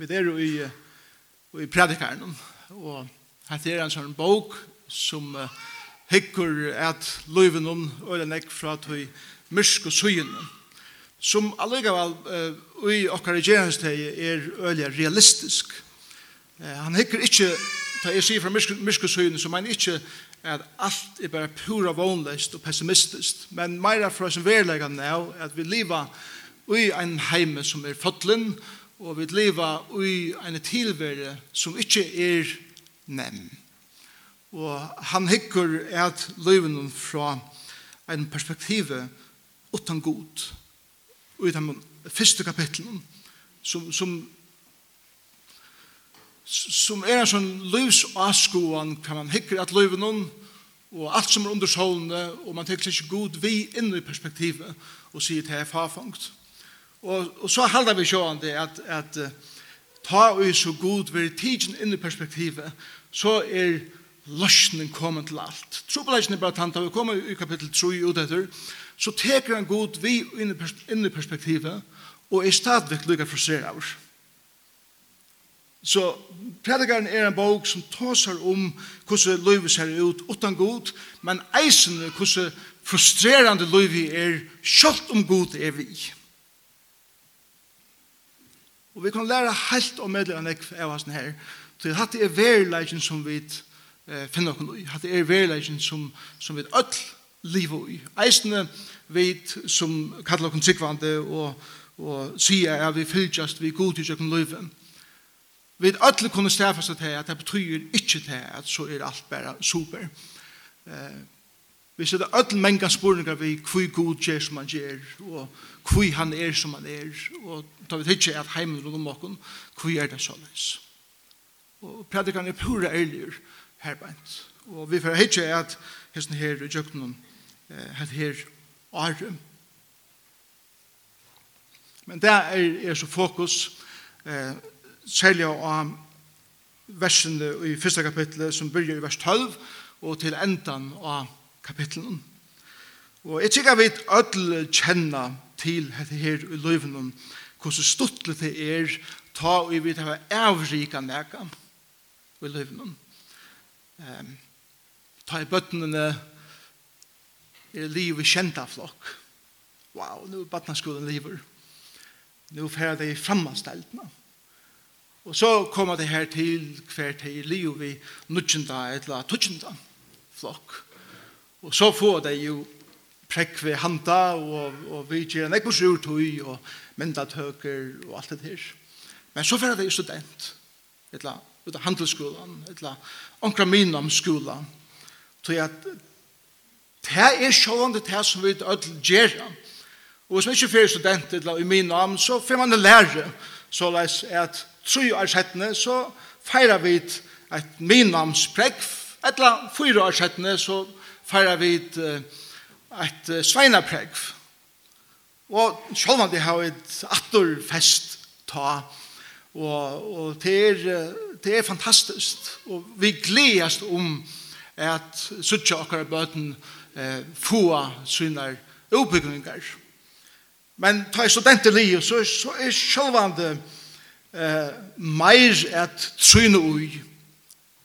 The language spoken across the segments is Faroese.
Vi er jo i, i predikaren, og her er en sånn bok som uh, hikker at løyven om øyne fra til myrsk og søyene, som allikevel uh, i okkar regeringsteg er øyne realistisk. Uh, han hikker ikke, da jeg sier fra myrsk og søyene, så mener ikke at alt er bare pura vonløst og pessimistisk, men meira fra som verleggende er at vi lever i en heime som er fotlen, og og vi leva i en tilvære som ikke er nem. Og han hikker at løven fra en perspektive utan god i de første kapitlen som, som som er en sånn løvsavskoan kan man hikker at løven og alt som er under solene og man tenker ikke god vi inn i perspektivet og sier til er fafangt Og, og så halda vi sjåan det at, at uh, ta vi så god vi tidsen inn i perspektivet, så er løsningen kommet til alt. Trobeleisen er bare tant, vi kommer i kapittel 3 ut etter, så teker han god vi inn i perspektivet, og er stadigvæk lykka av oss. Så predikaren er en bok som tåser om hvordan livet ser ut utan god, men eisen hvordan frustrerande livet er, selv om god er vi. Og vi kan læra helt om medlemmer nekv av hans her. Så hatt det er verleggen som vi eh, finner oss i. Hatt det er verleggen som, som vi ødel livet i. Eisene vi som kallar oss tryggvande og, og sier at vi fylltjast vi god i sjøkken livet. Vi ødel kunne stafast til at det betyr ikke til at så er alt bare super. Eh, Vi ser det öll menga spurningar vi kvui god gjer som han gjer, og kvui han er som han er, og ta vi tidsje at heimen rundt om okken, kvui er det såleis. Og predikan er pura ærligur herbeint. Og vi får hitje at hesten her i jøknen, het her åre. Men det er, er så fokus, eh, særlig av versene i første kapitlet som byrjar i vers 12, og til endan av kapitlen. Og jeg tykker vi ødel kjenner til dette her i løyven hvordan stuttelig det er ta og vi tar hva avrika neka i løyven. Um, ta i bøttene er livet kjenta flokk. Wow, nu er bøttene lever. Nu fer det i. Og så kommer det her til hver til liv i nudjenta eller tutjenta flokk. Og så får det jo prekk ved handa, og, og vi gjør en ekkos urtøy, og myndatøker, og alt det her. Men så får det jo student, etla, ut av handelsskolan, etla, onkra min om skolan, til at det er sjående det som vi ødel gjør. Og hvis man ikke får student, etla, i min om, så får man lære, så leis at tru år settene, så feirar vi et minnamsprekk, etla fyra år settene, så feirar færa vid et sveinapregg. Og selv om det har et atterfest ta, og, og det, er, det er fantastisk. Og vi gledes om at suttje akkurat bøten eh, få sine oppbygninger. Men ta i studenter liv, så, så er sjølvande eh, meir at tryne ui.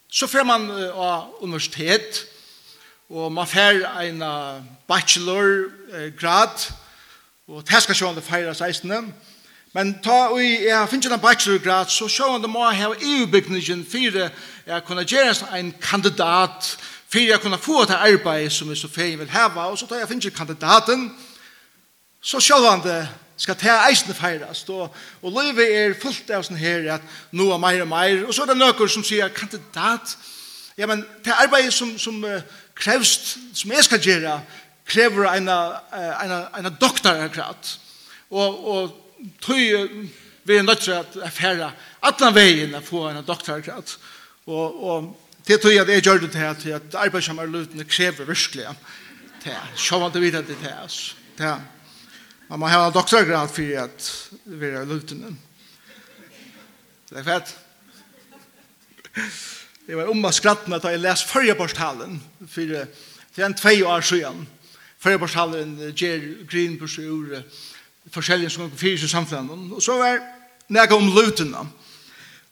Så fer man eh, av universitet, og man får en bachelorgrad, og det skal the fire 16. Men ta og jeg finner en bachelorgrad, så the må how ha EU-bygningen for jeg kunne gjøre en kandidat, for jeg kunne få det arbeid som jeg så ferie vil hava, og så tar jeg finner kandidaten, så sjående skal ta eisene feiras Og, og livet er fullt av sånn her, at nå er mer og mer. Og så er det noen som sier, kandidat, ja, men det arbeidet som, som uh, krevst, som jeg skal gjøre, krever en, en, en doktor akkurat. Og, og tøy vi er nødt til at affære alle veien å få en doktor akkurat. Og, og det tøy at jeg gjør det til at, at arbeidsommerlutene krever virkelig det. Sjåvann det videre til oss Det Man må ha en doktorgrad for at vi er lutene. Det er fett. Det var om å skrattene jag läste leste för det är en två år sedan. Førjeborstalen ger grinn på seg ur forskjellige som går fyrir i samfunnet. Og så var det om lutene.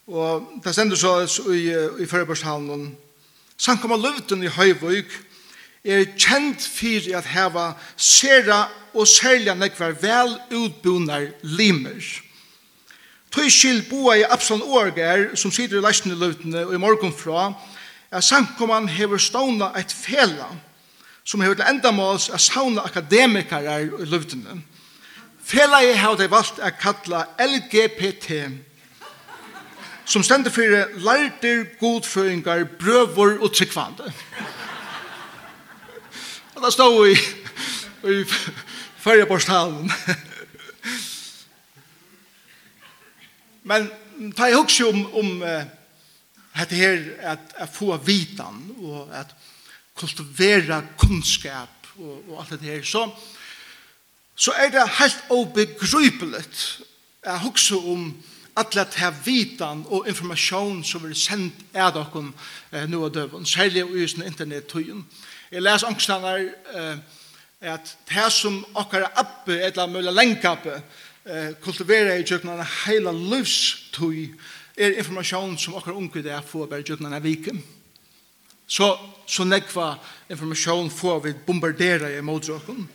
Og det stender så i, i førjeborstalen Sankom av i Høyvøyk er kjent fyrir at heva sera og særlig nekvar vel utbunar limer. Og Tøy skil boa i Absalon Årger, som sitter i leisene løvdene og i morgon fra, er samkomman hever stående eit fela, som hever til endamåls er sauna akademikere i løvdene. Fela Felaget har de valgt å kalla LGBT, som stender for lærter, godføringar, brøvor og tryggvande. Og det stod i, i førre Men ta jeg også om, om uh, dette her, at jeg får vitan, og at kultivera kunnskap, og, og alt det her, så, så er det helt obegrypeligt jeg også om alle ta vitan og informasjon som vil sendt av dere eh, nå og døven, særlig i internettøyen. Jeg leser angstene eh, at det som dere appe, eller annet mulig lenkappe, eh, kultivera i tjøkken en heila livstøy er informasjon som okkar unge det er få bare tjøkken en vike. Så, så nekva informasjon får vi bombardera i motsøkken.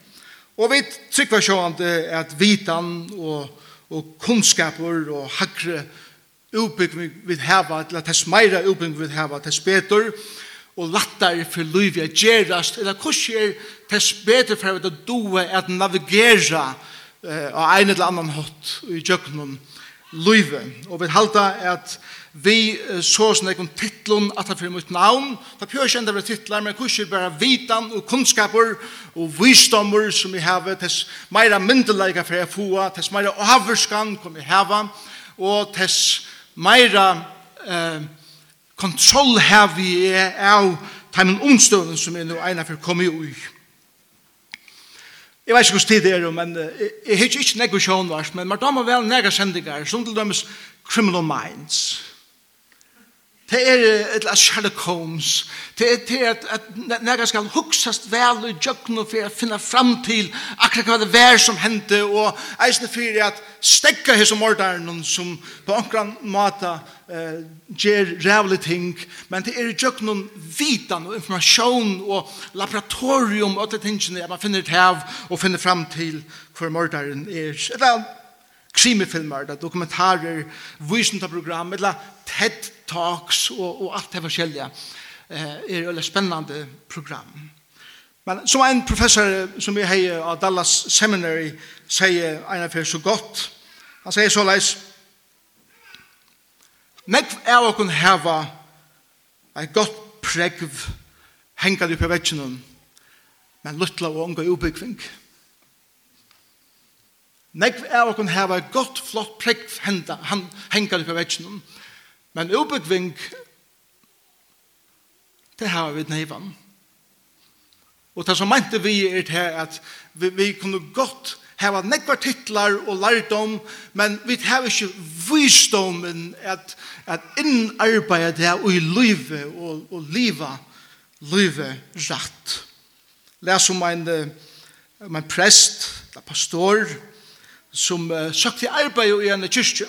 Og vi trykker sjåan at vitan og, og kunnskaper og hakre utbygging vi hava, eller tess meira uppbygg vi hava, tess betur, og lattar for livet gerast eller hvordan er tess betur for at doa at navigera eh, av en eller annan hatt i jöknum løyve. Og vi halda at vi så sånn ekon titlun at han fyrir mitt navn. Da pjør kjent vi titlar, men kurser bare vitan og kunnskaper og visdommer som vi hava, tess meira myndelega fyrir jeg fua, tess meira avvurskan kom vi hava, og tess meira eh, kontroll hevi av teimen omstående som er nu eina fyrir komi ui. Jeg vet ikke hvordan tid det er, men jeg har ikke nekve sjånvars, men man damer vel nega sendinger, som til dømes Criminal Minds. Det er et la Sherlock Holmes. Det er til at, at nega skal huksast vel i djøkken for å finne fram til akkurat hva det vær som hendte og eisne for at stekka hos mordaren som på akkurat måte eh, gjør rævlig ting men det er i djøkken vitan og informasjon og laboratorium og alle tingene at man finner et hev og finner fram til hva mordaren er. Det er krimifilmer, det dokumentarer, visentaprogram, eller TED Talks og, og alt det forskjellige. Eh, er et spennende program. Men som en professor som vi har av Dallas Seminary sier en av så godt, han sier så leis, Nekv er å kunne heva et godt pregv hengad i på vetsjonen, men luttla og unga i ubyggving. Nekv Nekv av okon hava et godt, flott prekv hengar på vetsjonen. Men ubegving, det har vi neivan. Og det som mente vi er til at vi, vi kunne godt hava nekva titlar og lærdom, men vi har ikke visdomen at, at innarbeida det og i livet og, og livet, livet rett. Les om en, en prest, en pastor, en som uh, søkte arbeid i en kyrkje.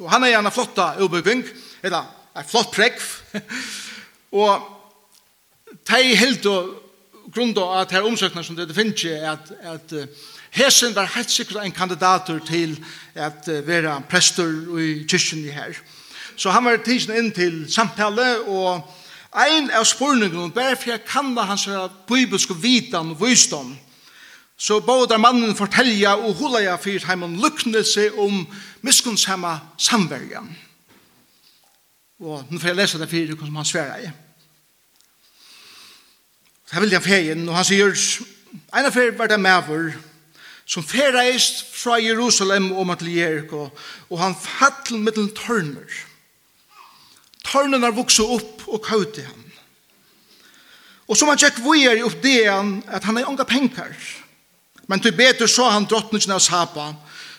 Og han er gjerne flotta ubygging, eller en flott prekv. og de helt og grunn av at her omsøkene som det finnes er at, at uh, Hesen var helt sikkert en kandidater til at uh, være prester i kyrkjen i her. Så han var tidsen inn til samtale, og ein av spurningene, bare for jeg kan da hans bibelske vitan og visdom, så båda mannen fortelja og hula ja fyrt heimann luknelse om miskunnshemma samverjan. Og nå får jeg lese det fyrt som han sverar i. Det er veldig fegin, og han sier, Einar fyrir var det maver, som ferreist fra Jerusalem og til Jericho, og han fattel mittel tørner. Tørnene vokset opp og kaute han. Og som han tjekk vujer i opp det han, at han er unga penkar, og Men til betur så han drottningen av Sapa,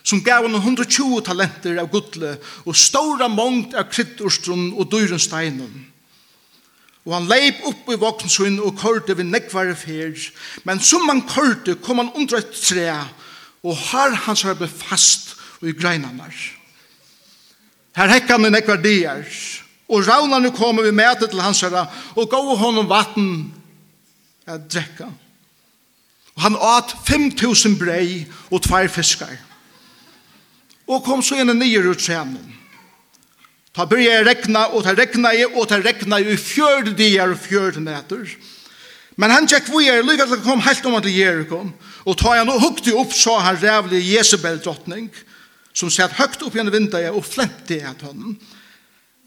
som gav henne 120 talenter av gudle, og stora mångt av kryddorstrun og dyrunsteinen. Og han leip opp i voksnsun og kørte ved nekvare fer, men som han kørte kom han under et tre, og har hans har fast og i greinanar. Her hekk han i nekvar dier, og raunarne kom vi med til hans herre, og gav honom vatten at drekka. Og han åt 5000 brei og tvær fiskar. Og kom så inn igjen nyer ut sjænen. Ta byrja regna, og ta regna jeg, og ta jeg i fjörde dier og fjörde nætter. Men han tjekk hvor jeg er, til å komme helt om at Jericho, og ta han og hukte opp, så han rævlig Jezebel drottning, som satt høgt opp i vinduet og flemte i at han.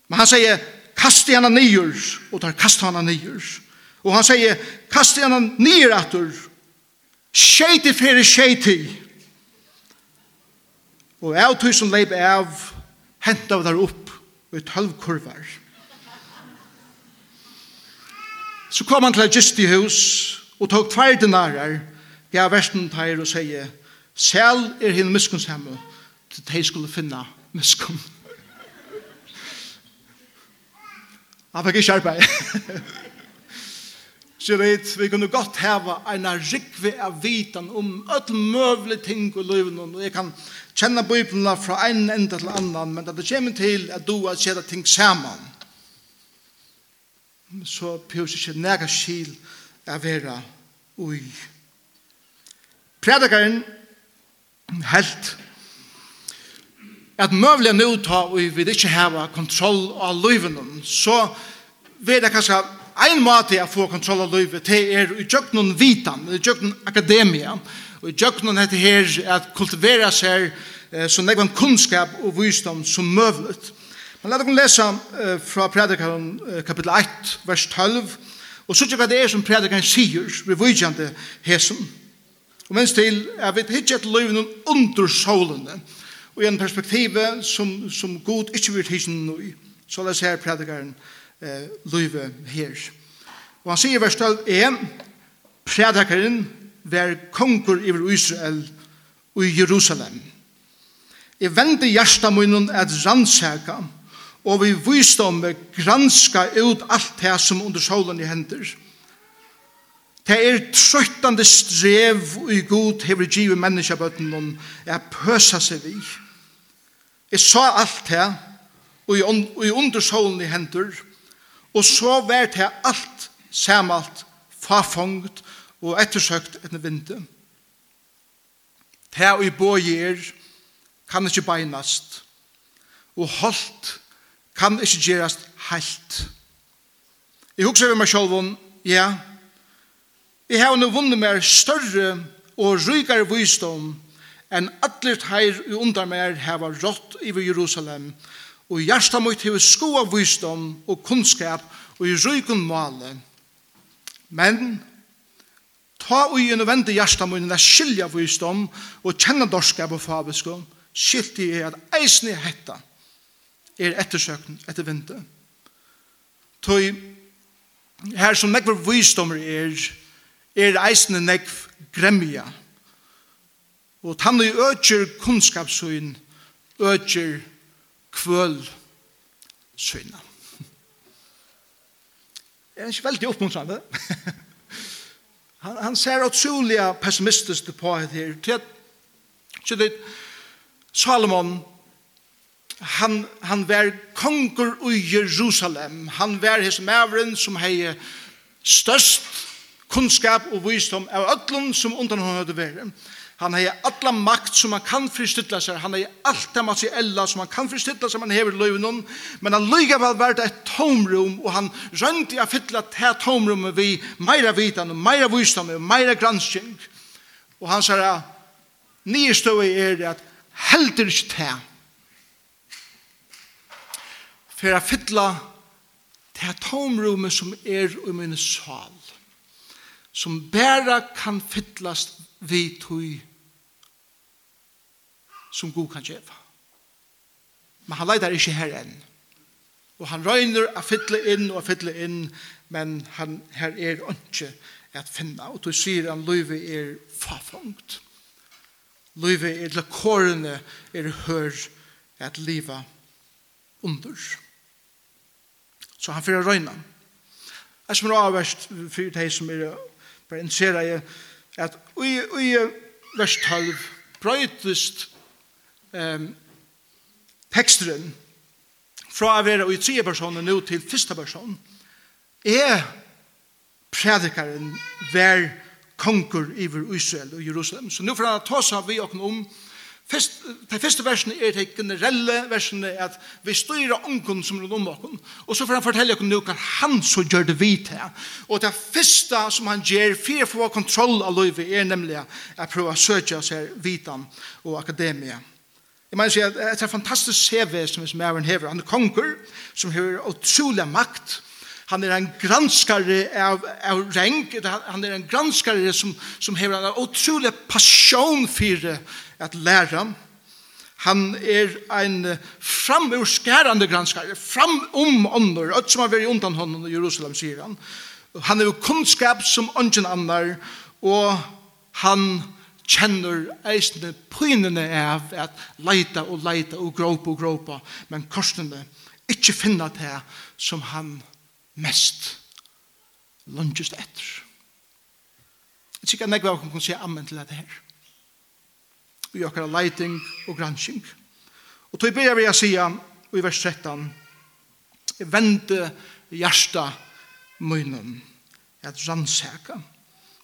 Men han sier, kast i henne nyer, og tar kast henne nyer. Og han sier, kast i henne nyer atter, Skjøyti fyrir skjøyti. Og av tog som leip av, hent av der opp i tølv kurvar. Så kom han til et gist i hus, og tog tvær dinarar, gav versen teir og sier, Sel er hinn miskunnshemme, til de skulle finna miskunn. Han fikk ikke arbeid. Så vet vi kunne godt hava en rikve av vitan om öll mövlig ting i livet. Og jeg kan kjenne bøyblene fra en enda til annan, men det kommer til at du har sett ting saman. Så pjøs ikke nega skil av vera ui. Predikaren helt at mövlig nu ta og vi vil ikke hava kontroll av livet. Så vet jeg kanskje Ein måte å få kontroll av livet, det er i tjøkkenen vitan, i tjøkkenen akademia, og i tjøkkenen heter her at kultivera seg eh, som negvann kunnskap og visdom som møvlet. Men la dere lese eh, fra predikaren eh, kapittel 1, vers 12, og så tjekk hva det er som predikaren sier, vi vujtjande hesen. Og mens til, jeg vet ikke at livet noen under solene, og i en perspektiv som, som god ikke vil hisen noe i. Så la oss her predikaren eh, løyve her. Og han sier vers 12 er, predakaren var konger i Israel og i Jerusalem. Jeg vende hjertet munnen at rannsaka, og vi visdomme granska ut alt det som under solen i hender. Det er trøttande strev i god hever givet menneskebøtten om jeg pøsa seg vi. Jeg sa alt det, og i under solen i hender, og og så var det alt samalt fafongt og ettersøkt etter vinde. Det i bøyer kan ikke beinast, og holdt kan ikke gjerast heilt. Jeg husker vi meg selv om, ja, jeg har nå vunnet mer større og rykere visdom enn atler teir under mer heva rått i Jerusalem, og og hjarta mot sko av visdom og kunnskap og i rykun male. Men ta og i nødvendig hjarta mot henne skilja visdom og kjenna dorskap og fabisko, skilti er at eisne hetta er ettersøkn etter vinter. Toi her som nekver vísdommer er, er eisne nekv gremja. Og tannu økjer kunnskapsøyn, økjer kvøl syna. Det er ikke veldig oppmuntrande. han, han ser utrolig pessimistisk på det her. Til, til det, Salomon, han, han var konger i Jerusalem. Han var hans mævren som hei størst kunnskap og visdom av ötlun som undan hon hadde vært. Han har alla makt som han kan fristilla sig. Han har allt det materiella som han kan fristilla sig. Han hever löven hon. Men han lyga väl värt ett tomrum. Och han rönt i att fylla det här tomrummet vid mera vitan och mera visdom och mera granskning. Och han säger nyrstå i er att helder inte det. För att fylla det här tomrummet som er i min sal. Som bara kan fyllast vid tog som god kan gjeva. Men han leitar ikkje her enn. Og han røyner a fytle inn og a fytle inn, men han, her er ikke at finna. Og du sier han løyve er fafongt. Løyve er til kårene er hør at liva under. Så han fyrir røyna. Jeg som er avverst fyrir de som er bare interessera er at ui, ui, vers 12 brøytist um, teksteren fra å være i tre personer nå til første person er predikaren hver konkur iver Israel og Jerusalem. Så nå får han ta seg vi åkne om Fest, de første versene er de generelle versene at vi styrer ånken som rundt om åkken, og så får han fortelle åkken nå hva han så gjør det vidt her. Og det første som han gjør for å få kontroll av livet er nemlig at prøve å søke seg vitan og akademia. Jeg mener sier at det er fantastisk CV som er med hever. Han er konger, som har utrolig makt. Han er en granskare av, av reng. Han er en granskare som, som hever en utrolig passion for at lære. Han er en framurskærende granskare, framom ånder, og som har vært undan hånden i Jerusalem, sier han. Han er jo kunnskap som ånden annar, og han er kjenner eisende pynene av at leita og leita og gråpa og gråpa, men korsene ikkje finna det som han mest lunges etter. Jeg sikker at jeg var kan si ammen til dette her. Vi gjør leiting og gransking. Og tog ber vi vil jeg si i vers 13, vende hjärsta munnen, at rannsaka. Rannsaka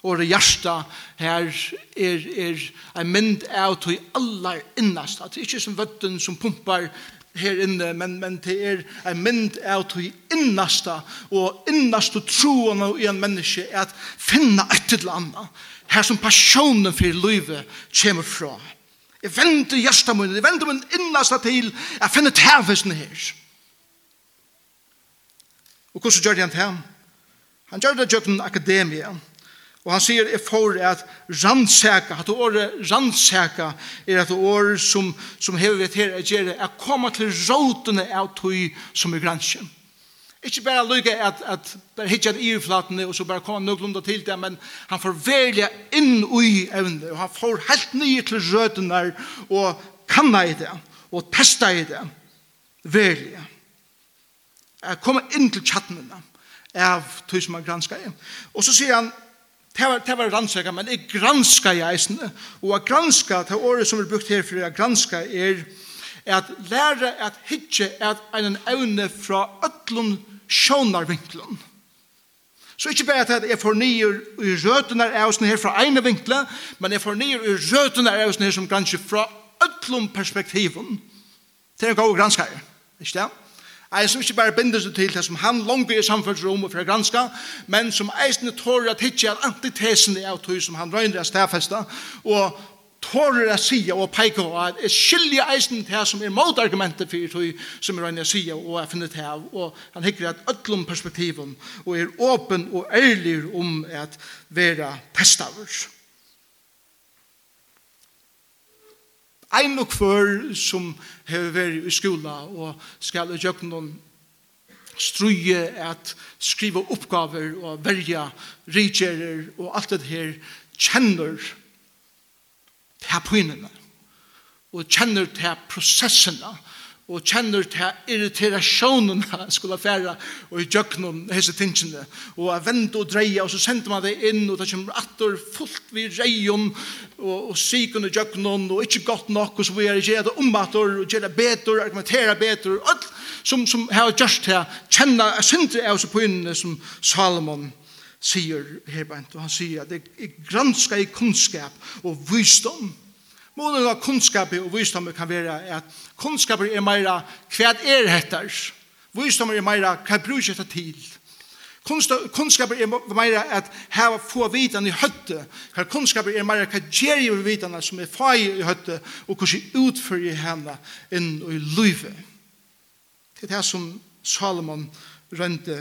og hjärsta her er, er en mynd av til allar innast. At det er ikke som vøtten som pumpar her inne, men, men det er en mynd av til innasta og innast og troen i en menneske er at finna et eller annet her som passionen for livet kommer fra. Jeg venter hjertet mun, jeg venter min innasta til jeg finner tævisen her. Og hvordan gjør han til? Han gjør det gjør den akademien Og han sier er for at rannsæka, at året rannsæka er at år som, som hever vi til er gjøre, er koma til rådene av tog som er gransjen. Ikke bare lykke at, at bare hitje et irflatene og så bare koma nøglunda til det, men han får velja inn ui evne, og han får helt nye til rødene og kanna i det, og testa i det, velja. Jeg kommer inn til chattene av tog som er granska i. Og så sier han, Det var, det var rannsaka, men jeg granska i eisen. Og å granska, det året som er brukt her for å granska, er at lære at hitje at en evne fra øtlun sjånarvinklen. Så ikke bare at jeg får nye i røtene av oss her fra ene vinkle, men jeg får nye i røtene av oss her som granske fra øtlun perspektiven. Det er en god granskare, ikke det? Ein som ikke bare binder seg til det som han langt er samfunnsrom og for å granska, men som eisende tårer at hitje er antitesen av tog som han røyner av stedfesta, og tårer er sida og peika og at jeg skiljer eisne til som er motargumentet for tog som er røyner er sida og er funnet av, og han hikker at öllum perspektiven og er åpen og ærlig om at vera testavers. Ein og kvør som hever vært i skola og skal gjøre noen struje at skriva oppgaver og verja rikjerer og alt det her kjenner til pynene og kjenner til prosessene og og kjenner til irritasjonen skulle fære og i djøknen hese tingene. Og jeg vente og dreie og så sendte man det inn og det kommer atter fullt vid reion og, og syken og djøknen og ikke godt nok og så vi er gjør det ombatter og gjør det beter argumentere beter og alt som, som har gjort til jeg synder av seg på innene som Salomon sier her og han sier at det er granska i kunnskap og visdom. og Målen av kunnskap og visdom kan være at kunnskap er meira hva er hettar. Visdom er meira hva bruker dette til. Kunnskap er meira at her få vitan i høtte. Hva kunnskap er meira hva gjer i vitana som er fag i høtte og hvordan utfører henne inn i livet. Det er det som Salomon rønte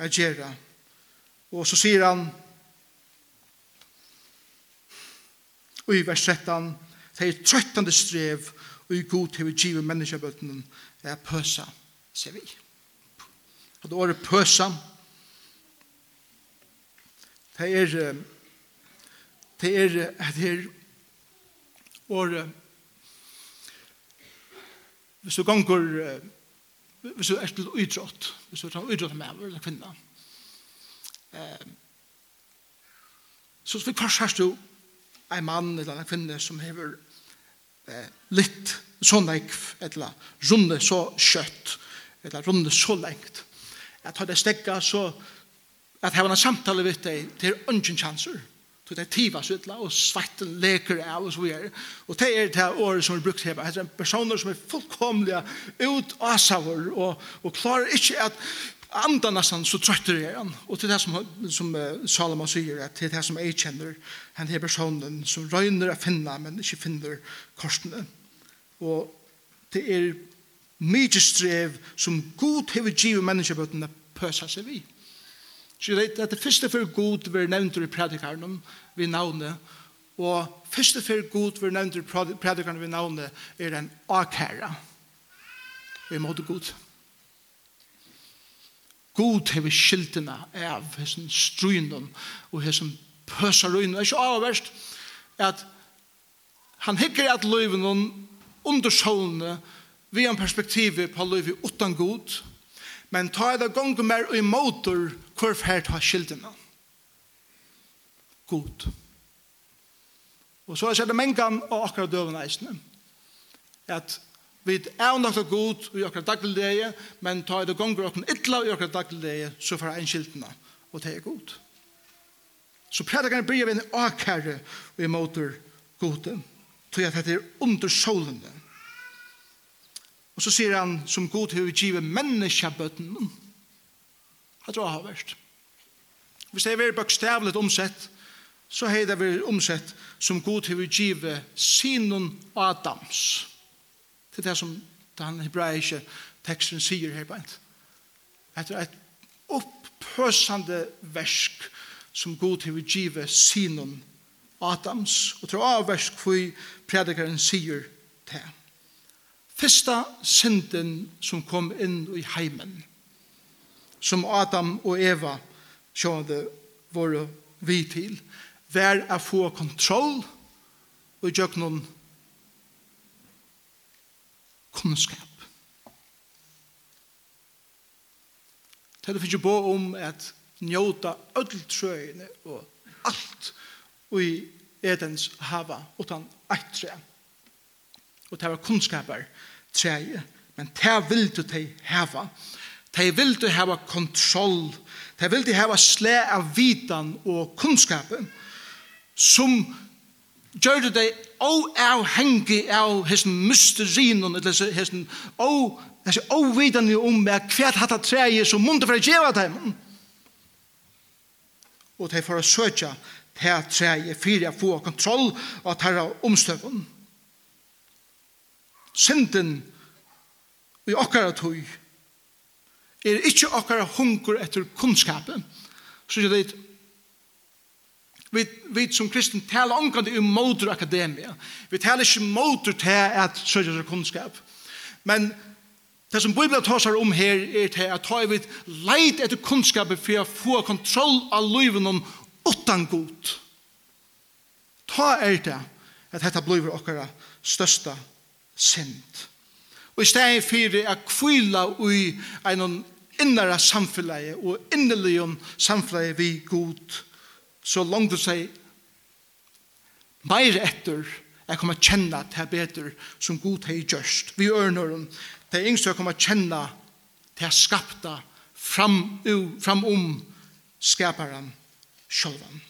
å gjøre. Og så sier han i vers 13 det er trøttende strev og i god til å give menneskebøttene er pøsa, ser vi. Og det året pøsa, det er det er det er året hvis du ganger hvis du er til utrått hvis du er til utrott med eller kvinna, så fikk hva skjørst du en mann eller en kvinne som hever eh, litt så nekv, eller runde så kjøtt, eller runde så lengt. At har det stekka så, at har en samtale vidt deg, det er ungen chanser. Så det er tiva så utla, og svarten leker av, og så videre. Og det er det året som er brukt her. Det er personer som er fullkomlige ut av og, og klarer ikke at anda nästan så tröttar jag han. Och till det som, som uh, Salomon säger, att till det som jag känner, han är personen som röjner att finna, men inte finner korsene. Og det er mye strev som god har givet människor att pösa sig vid. Så det er det første for god vi nevnt i predikaren vi navnet, og første for god vi nevnt i predikaren vi navnet er en akæra. Vi måtte god. God hever skiltene av hessen struinen og hessen pøser ruinen. Det er ikke avverst at han hikker at løyven under solene vi har perspektiv på løyven utan god, men ta det gonger mer og imotor hvor fer har skiltene. God. Og så er det mengan og akkurat døven eisene at Vi er nok så god i akkurat dagligdeie, men ta i det gonger okra ytla i akkurat dagligdeie, så får ein skiltene, og det er god. Så prædikaren bryr vi en akkare og imotor gode, tog at det er under solene. Og så sier han, som god har vi givet menneskebøttene. Det tror jeg har vært. Hvis det er veldig bøkstavlet omsett, så har det vært omsett som god har vi givet sinon Adams. Adams Det er det som den hebraiske teksten sier her beint. Det er et opphøsande versk som god til å give sinon Adams, og til å avversk hvor predikaren sier til. Fyrsta synden som kom inn i heimen, som Adam og Eva sjående våre vi til, var å få kontroll og gjøre noen kunnskap. Det er det ikke om at njóta öll trøyene og allt i Edens hava utan eitt tre. Og det var kunnskapar treje, men det vildu de hava. Det vil du hava kontroll, det vil du hava sle av vitan og kunnskapen som gjør det deg avhengig av hessen mysterinen, eller hessen avvidende om hva hatt av treet som munter for å gjøre dem. Og de får søke til treet for å få kontroll og ta omstøkken. Synden i okkara tøy er ikkje okkara hunker etter kunnskapen. så er det Vi, vi som kristen taler omkring det i motor akademia. Vi taler ikke motor til at søkja seg kunnskap. Men det som Bibelen tar seg om her er til at ta vi leit etter kunnskap for å få kontroll av livet om utan god. Ta er det at dette blir okkara største synd. Og i stedet for å kvila i en innere samfunnet og innerlige samfunnet vi god så langt du sier meir etter jeg kommer kjenne til bedre som god har gjørst. Vi ørner om det yngste jeg kommer kjenne til jeg skapta fram, fram om skaparen sjølven.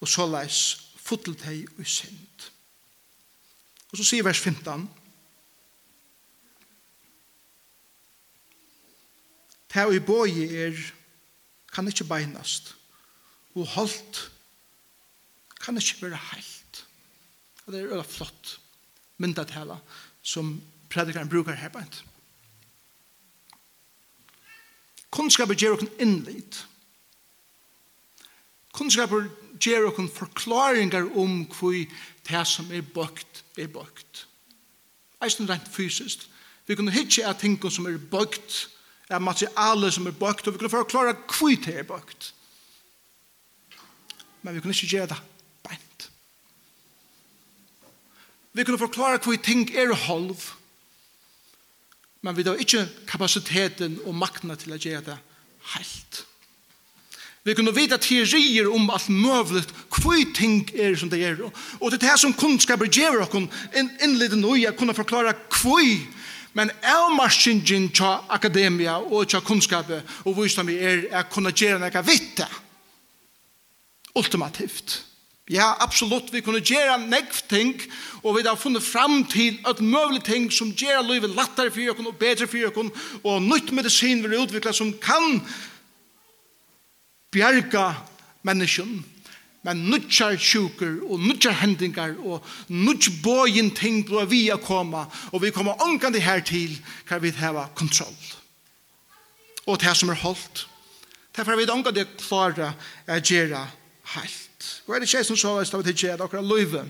Og så leis fotel teg og synd. Og så sier vers 15 Ta i boi er kan ikke beinast og holdt kan ikke være helt. Og det er veldig flott myndatala som predikeren bruker her bænt. Kunnskapet gjør dere innlitt. Kunnskapet gjør dere forklaringar om hvor det som er bøkt, er bøkt. Eisen rent fysisk. Vi kunne hitje av ting som er bøkt, av materialet som er bøkt, og vi kunne forklare hvor det er bøkt men vi kunne ikke gjøre det beint. Vi kunne forklare vi ting er holv, men vi har ikke kapasiteten og makten til å gjøre det helt. Vi kunne vite teorier om alt mulig, hva ting er som det er. Og det er det som kunnskaper gjør oss innledd nå i å kunne forklare hva Men avmarsingen til akademia og til kunnskapet og hvordan vi er, er kunne gjøre noe vitt det ultimativt. Ja, absolutt, vi kunne gjøre nekv ting, og vi har funnet fram til at møvlig ting som gjør livet lettere for dere og bedre for dere, og nytt medisin vil utvikle som kan bjerga menneskene, men nutjar sjuker og nutjar hendingar og nutj bojen ting blå vi a koma og vi kommer omkant det her til kan vi heva kontroll og det som er holdt derfor er vi omkant det klare er gjerra helt. Og er det ikke som så er det ikke at akkurat løyve.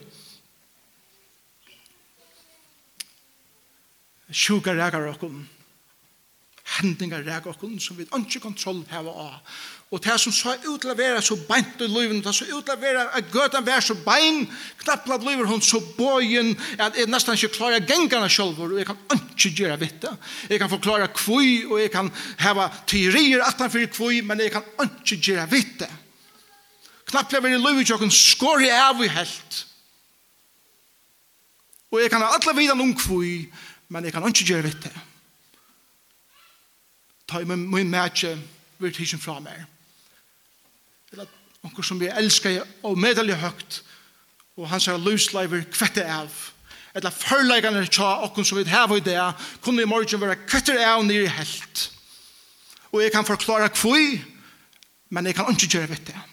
Sjuka reker okkur. Hendingar reker okkur som vi ikke kontroll heva av. Og det som så utlevera så beint i løyven, det som utlevera at gøtan vær så bein, knapt knappla løyver hun så bøyen, at jeg nesten ikke klarer gengarna sjolvor, og jeg kan ikke gjøre vitte. Jeg kan forklare kvøy, og jeg kan heva teorier atan fyrir kvøy, men jeg kan ikke gjøre vitte. Knapplega veri løy i tjokken skåre av i helt. Og jeg kan ha alla noen kvøy, men jeg kan ikke gjøre vitt det. Ta i min mætje vil tisjen fra meg. Eller onkur som vi elskar og medelig høgt, og hans er løsleiver kvette av. Eller førleikane tja okkur som vi heva i det, kunne i morgen være kvetter av nir helt. Og jeg kan forklara kvui, men jeg kan ikke gjøre vitt det.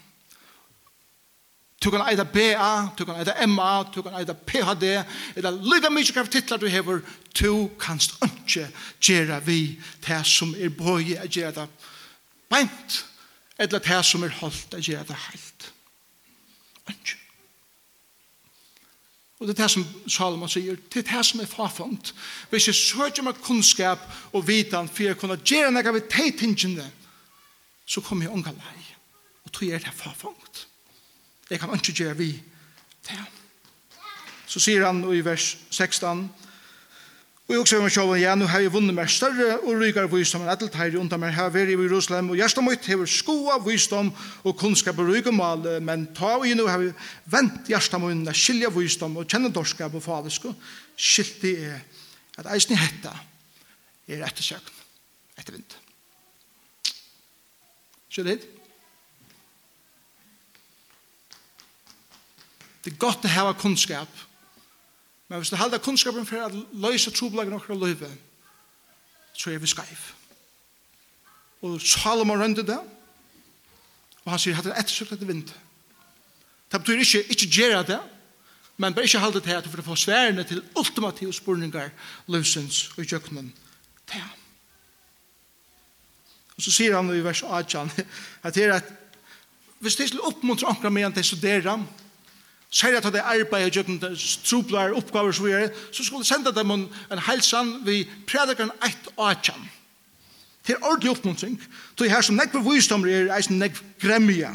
Du kan eida BA, du kan eida MA, du kan eida PhD, eller lyga mykje kraft titlar du hever, du kanst ikke gjera vi det som er bøye a gjera det beint, eller det som er holdt a gjera det heilt. Ikke. Og det er det som Salomon sier, det er det som er fafangt. Hvis jeg søker meg kunnskap og vitan for jeg kunne gjøre noe av ved tingene, så kommer jeg unga lei. Og tog er det fafangt. Jeg kan ikke gjøre vi det. Så sier han i vers 16, Og jeg også vil sjåle, ja, nu har jeg vunnet meg større og rykere visdom enn etter teir under meg her i Jerusalem, og hjertet mitt har skoa visdom og kunnskap og rykemal, men ta og nu har jeg vent hjertet mitt er skilja visdom og kjenne dorskap og fadersk, og skilti er at eisen i hetta er ettersøkn, etter vind. Skjønner det? Det er godt å ha kunnskap. Men hvis du halda kunnskapen for å løse troblagen okra løyve, så er vi skreif. Og Salomon rønte det, og han sier at det er ettersøkt etter vind. Det betyr ikke, ikke gjøre det, men bare ikke halda det her for å få sværene til ultimative spurningar løsens og jøkkenen til ham. Og så sier han i vers 18, at det er at hvis det er til oppmuntra omkring meg at det studerer, Særlig at det er arbeid og gjøkken trublar, oppgaver som vi videre, så skulle senda dem en, en helsan vi predikeren eit og atjan. Det er ordentlig oppmuntring. Det er her som nekve visdommer er eisen nekve gremmia.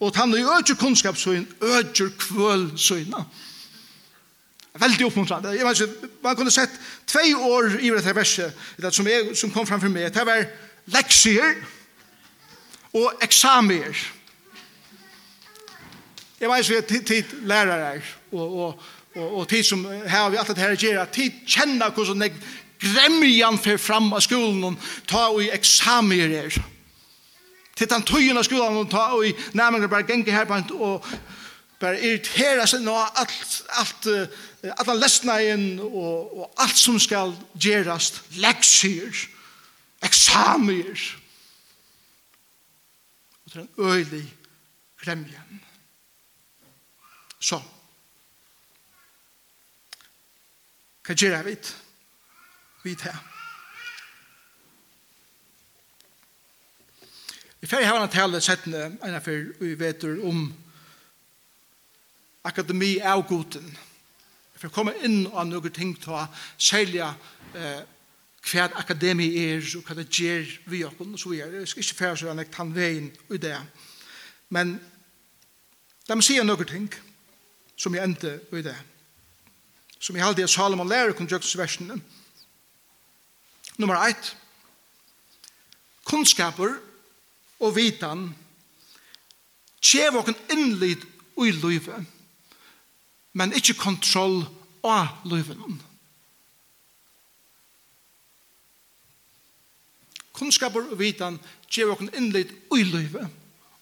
Og han er ødger kunnskapsøyn, ødger kvølsøyna. Veldig oppmuntrande. Jeg vet ikke, man kunne sett tvei år i dette verset, som, er, som kom fram for meg, det var leksier og eksamier. Jeg vet ikke, jeg tid lærere og, og, og, og tid som her har vi alltid her gjør at tid kjenner hvordan jeg gremmer for fram av skolen og ta og eksamier er. Til den tøyen av skolen og ta og nærmere bare genge her på en og bare irritera seg nå alt, alt, alt lesna inn og, og alt som skal gjøres, leksier, eksamier. Og til en øylig gremjen. Så, hva gjør jeg vidt? Vidt her. Vi fer hava en tale settende enn for vi vet om akademi av goden. Vi fer komme inn av noen ting til å selge eh, hva akademi er og hva det gjør vi og så videre. Jeg skal ikke fære så enn jeg tar veien i det. Men de sier noen ting som jeg endte i det. Som jeg halde er Salomon lærer konjøksversene. Nummer 1. Kunnskaper og vitan tjev okken innlid i livet, men ikkje kontroll av livet. Kunnskaper og vitan tjev okken innlid ui løyve,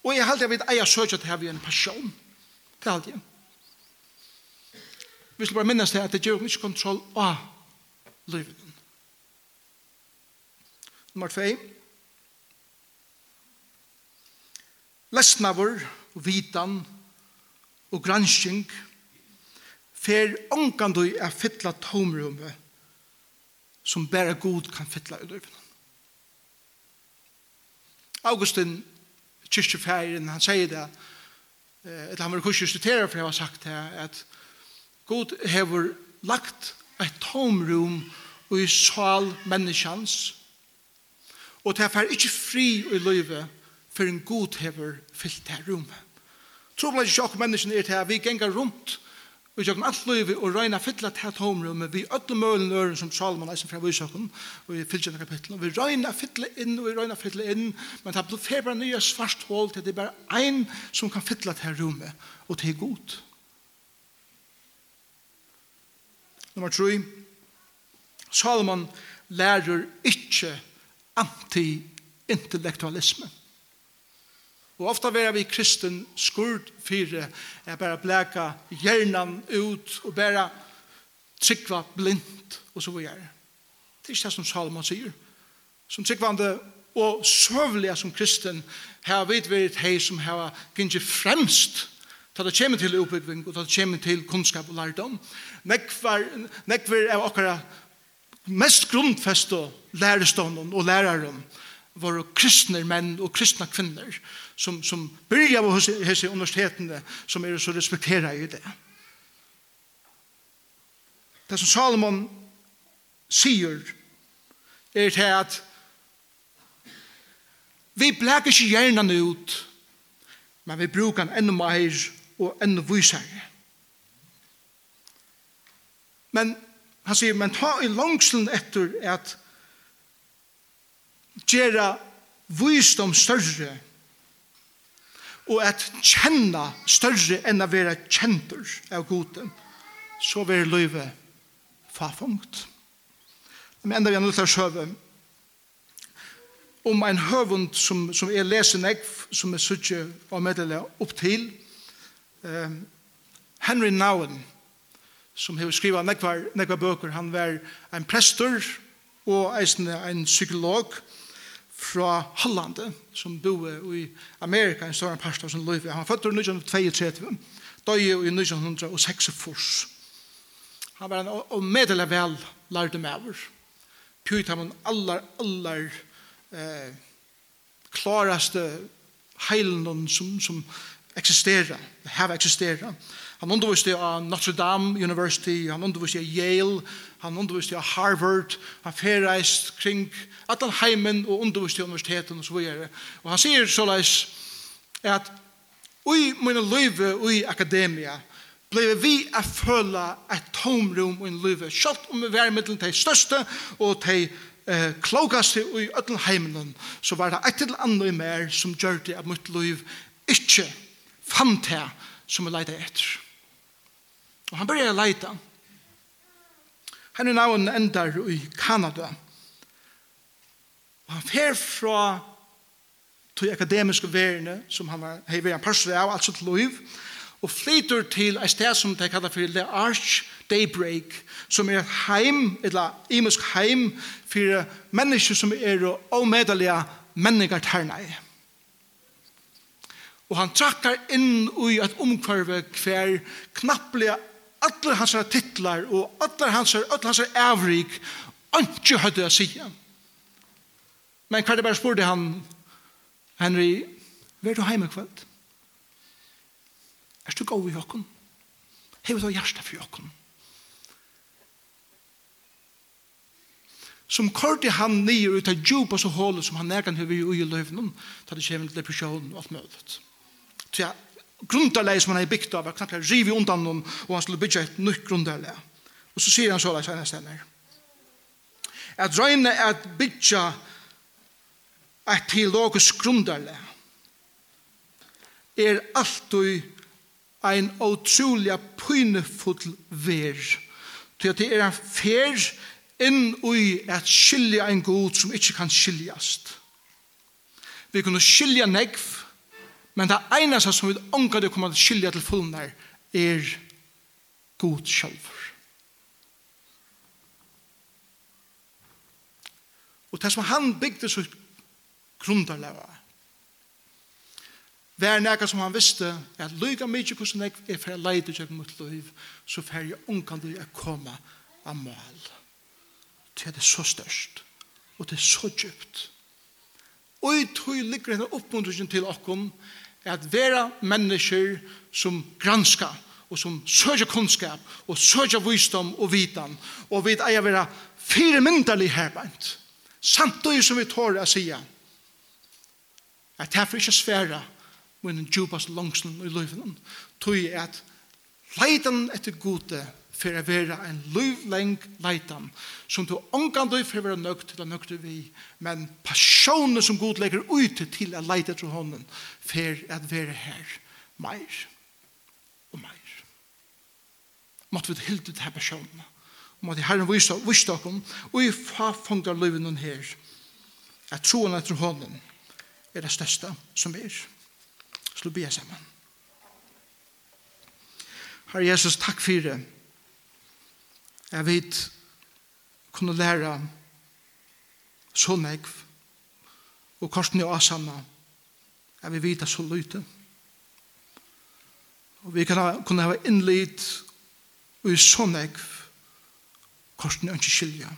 og jeg halde jeg vet eia søkjat her vi en passion. Det halde jeg. Vi skal bare minnes det at det gjør ikke kontroll av livet. Nummer 2. Lesnavur, vitan og gransking fer ångan du er fytla tomrummet som bare god kan fytla i livet. Augustin, kyrkjefæren, han sier det, eller han var kursus studerer for jeg har sagt det, at God hever lagt et tomrum i sal menneskjans, og det er ikke fri i løyve for en god hever fyllt det rommet. Trobla ikke sjokk menneskene er til at vi gengar rundt og sjokk alt løyve og røyna fylla det tomrummet vi ødde mølen øren som Salman eisen fra Vysakken og i fylgjene kapittel. og vi røyna fylla inn og vi røyna fylla inn men det blir fer bare nye svart hål til det er bare ein som kan fylla det rummet og det er godt. Nummer 3. Salomon lærer ikkje anti-intellektualisme. Og ofta vera vi kristen skurd fyrir er bara bleka hjernan ut og bara tryggva blindt og så videre. Det er ikke det som Salomon sier. Som tryggvande og søvliga som kristen har vi vært hei som har gynnt fremst Ta det kommer til oppbygging, og ta det kommer til kunnskap og lærdom. Nekvar, er okkara mest grunnfest og lærestånden og læreren var kristne menn og kristne kvinner som, som byrja på hese universitetene som er så respektera i det. Det som Salomon sier er til at vi bleker ikke hjernen ut, men vi brukar enn enda mer og enn vysere. Men han sier, men ta i langslen etter at gjøre visdom større og at kjenne større enn å være kjentur av goden, så vil løyve fafungt. Men enda vi har nødt til å søve om en høvund som, som er leser nekv, som er suttet og meddelig opp til, Um, Henry Nouwen, som har skrivet nekvar, nekvar bøker, han var en prester og en psykolog fra Hollande, som bor i Amerika, en større parst av sin liv. Han var født i 1932, døg i 1906. Han var en medelig vel lærte maver. Pyrt han allar, allar eh, klaraste heilen som, som eksistera, hava eksistera. Han underviste av Notre Dame University, han underviste av Yale, han underviste av Harvard, han ferreist kring allan heimen og underviste av universiteten og så videre. Og han sier såleis at ui mine løyve ui akademia blei vi a føla et tomrum ui løyve, sjalt om vi var middelen til største og til eh, klokaste ui ötlen heimen, så var det et eller annet mer som gjør det at mitt løyve ikke fann det som vi leide etter. Og han började leita. Han er navn endar i Kanada. Og han fer fra til akademiske verene som han var vært en person av, altså til Loiv, og flyter til et sted som de kallar for The Arch Daybreak, som er et heim, eller imensk heim, for mennesker som er omedelige mennesker ternei. Og han trakkar inn i et omkvarve hver knapplega allar hans titlar og allar hans allar hans avrik ikke hadde å si. Men hver det bare spurte han Henry, vær du hjemme kveld? Er du god i jokken? er du hjertet for jokken? Som korte han nye ut av og så hålet som han nærkan hever i ui i løyvnen, ta det kjevn til depresjonen og alt mødet. Så grundarleget som han har bygd av var knappt rivet undan noen, og han skulle bygge et nytt grundarleget. Og så sier han så leis hennes henne. At røyne er at bygge et teologisk grundarleget er alltid ein utrolig pynefull ver. Til at det er en fer inn i at skilja ein god som ikkje kan skiljast. Vi kunne skilja negv, Men det eneste som vi ångar det kommer til skilja til fullnær er god sjølver. Og det som han bygde så grundarleva Vær nekka som han visste at lyga mykje hvordan jeg er for å leide seg mot liv, så fer jeg omkant jeg komme av mål. Det er så størst, og det er så djupt. Og i tog ligger henne oppmuntringen til okken, at vera mennesker som granska og som søger kunnskap og søger visdom og vitan. Og vi eier vera fire myndelig herbeint samtidig som vi tår å si at derfor ikke svære men en djupast langsen i løyvenen tog at leiden etter gode for å være en livleng leitan, som du omgang du for å være nøgt til å nøgt vi, men personen som god legger ut til å leite til hånden, for å være her mer og mer. Måtte vi hilde til personen, og måtte Herren vise dere, og i fafungar livet noen her, at troen etter hånden er det største som er. Slå be sammen. Herre Jesus, takk for det Jeg vet kunne lære så nekv og korsen i asamna jeg vil vite så lite. Og vi kan kunne ha innlitt og i så nekv i ikke skilja.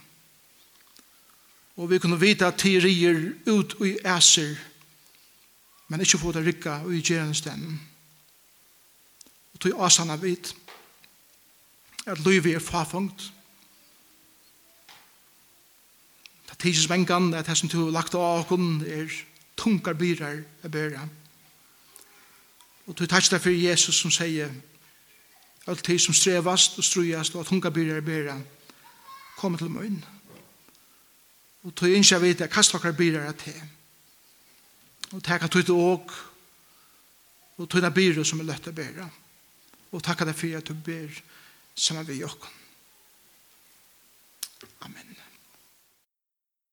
Og vi kunne vite at teorier ut og i æser men ikke få det rikka og i gjerende stemmen og tog asamna vidt at livet er farfungt. Det tidsis vengan at det som du har lagt av åkken er tungar byrar a bæra. Og du tætst derfor Jesus som sier alt tid som strevast og strujast og tungar byrar a bæra kom til møyn. Og du innskja vidt at kast okkar byrar a te. Og tækka tøyt og og tøyna byrar som er løtt a bæra. Og takka deg fyrir at du ber sammen vi jokken. Amen.